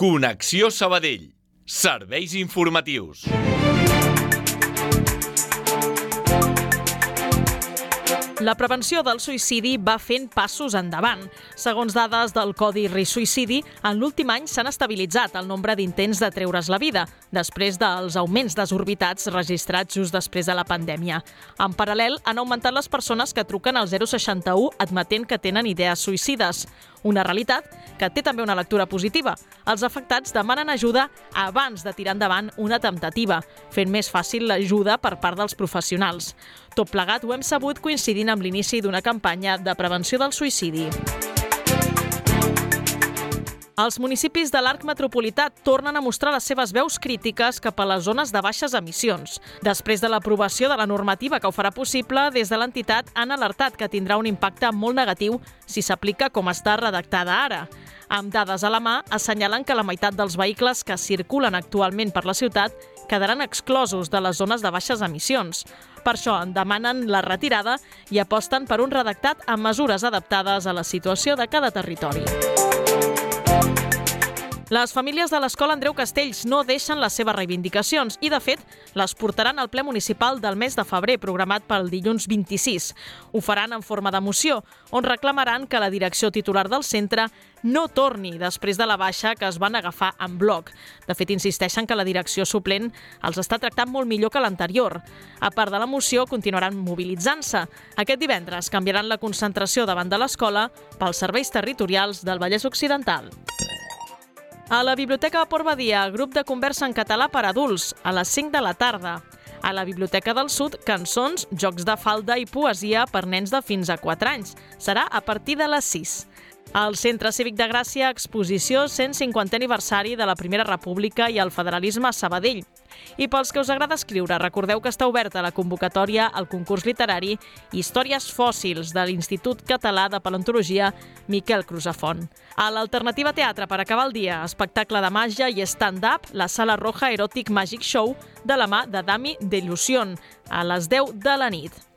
Connexió Sabadell. Serveis informatius. La prevenció del suïcidi va fent passos endavant. Segons dades del Codi Risc Suïcidi, en l'últim any s'han estabilitzat el nombre d'intents de treure's la vida, després dels augments desorbitats registrats just després de la pandèmia. En paral·lel, han augmentat les persones que truquen al 061 admetent que tenen idees suïcides. Una realitat que té també una lectura positiva. Els afectats demanen ajuda abans de tirar endavant una temptativa, fent més fàcil l'ajuda per part dels professionals. Tot plegat ho hem sabut coincidint amb l'inici d'una campanya de prevenció del suïcidi. Els municipis de l'arc metropolità tornen a mostrar les seves veus crítiques cap a les zones de baixes emissions. Després de l'aprovació de la normativa que ho farà possible, des de l'entitat han alertat que tindrà un impacte molt negatiu si s'aplica com està redactada ara. Amb dades a la mà, assenyalen que la meitat dels vehicles que circulen actualment per la ciutat quedaran exclosos de les zones de baixes emissions. Per això en demanen la retirada i aposten per un redactat amb mesures adaptades a la situació de cada territori. Les famílies de l'Escola Andreu Castells no deixen les seves reivindicacions i, de fet, les portaran al ple municipal del mes de febrer, programat pel dilluns 26. Ho faran en forma de moció, on reclamaran que la direcció titular del centre no torni després de la baixa que es van agafar en bloc. De fet, insisteixen que la direcció suplent els està tractant molt millor que l'anterior. A part de la moció, continuaran mobilitzant-se. Aquest divendres canviaran la concentració davant de l'escola pels serveis territorials del Vallès Occidental. A la Biblioteca Port Badia, grup de conversa en català per adults, a les 5 de la tarda. A la Biblioteca del Sud, cançons, jocs de falda i poesia per nens de fins a 4 anys. Serà a partir de les 6. Al Centre Cívic de Gràcia, exposició 150è aniversari de la Primera República i el federalisme a Sabadell. I pels que us agrada escriure, recordeu que està oberta la convocatòria al concurs literari Històries fòssils de l'Institut Català de Paleontologia Miquel Cruzafont. A l'Alternativa Teatre per acabar el dia, espectacle de màgia i stand-up, la Sala Roja Erotic Magic Show de la mà de Dami Delusion, a les 10 de la nit.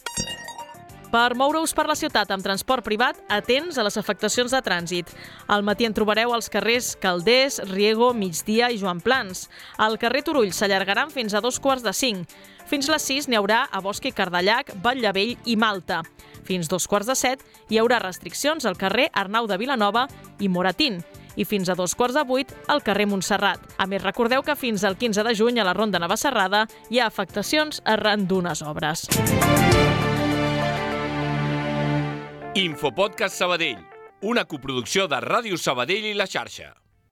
Per moure-us per la ciutat amb transport privat, atents a les afectacions de trànsit. Al matí en trobareu als carrers Calders, Riego, Migdia i Joan Plans. Al carrer Turull s'allargaran fins a dos quarts de cinc. Fins les 6 n'hi haurà a Bosc i Cardallac, Batllavell i Malta. Fins dos quarts de set hi haurà restriccions al carrer Arnau de Vilanova i Moratín i fins a dos quarts de vuit al carrer Montserrat. A més, recordeu que fins al 15 de juny a la Ronda Navacerrada hi ha afectacions arran d'unes obres. Infopodcast Sabadell, una coproducció de Ràdio Sabadell i la xarxa.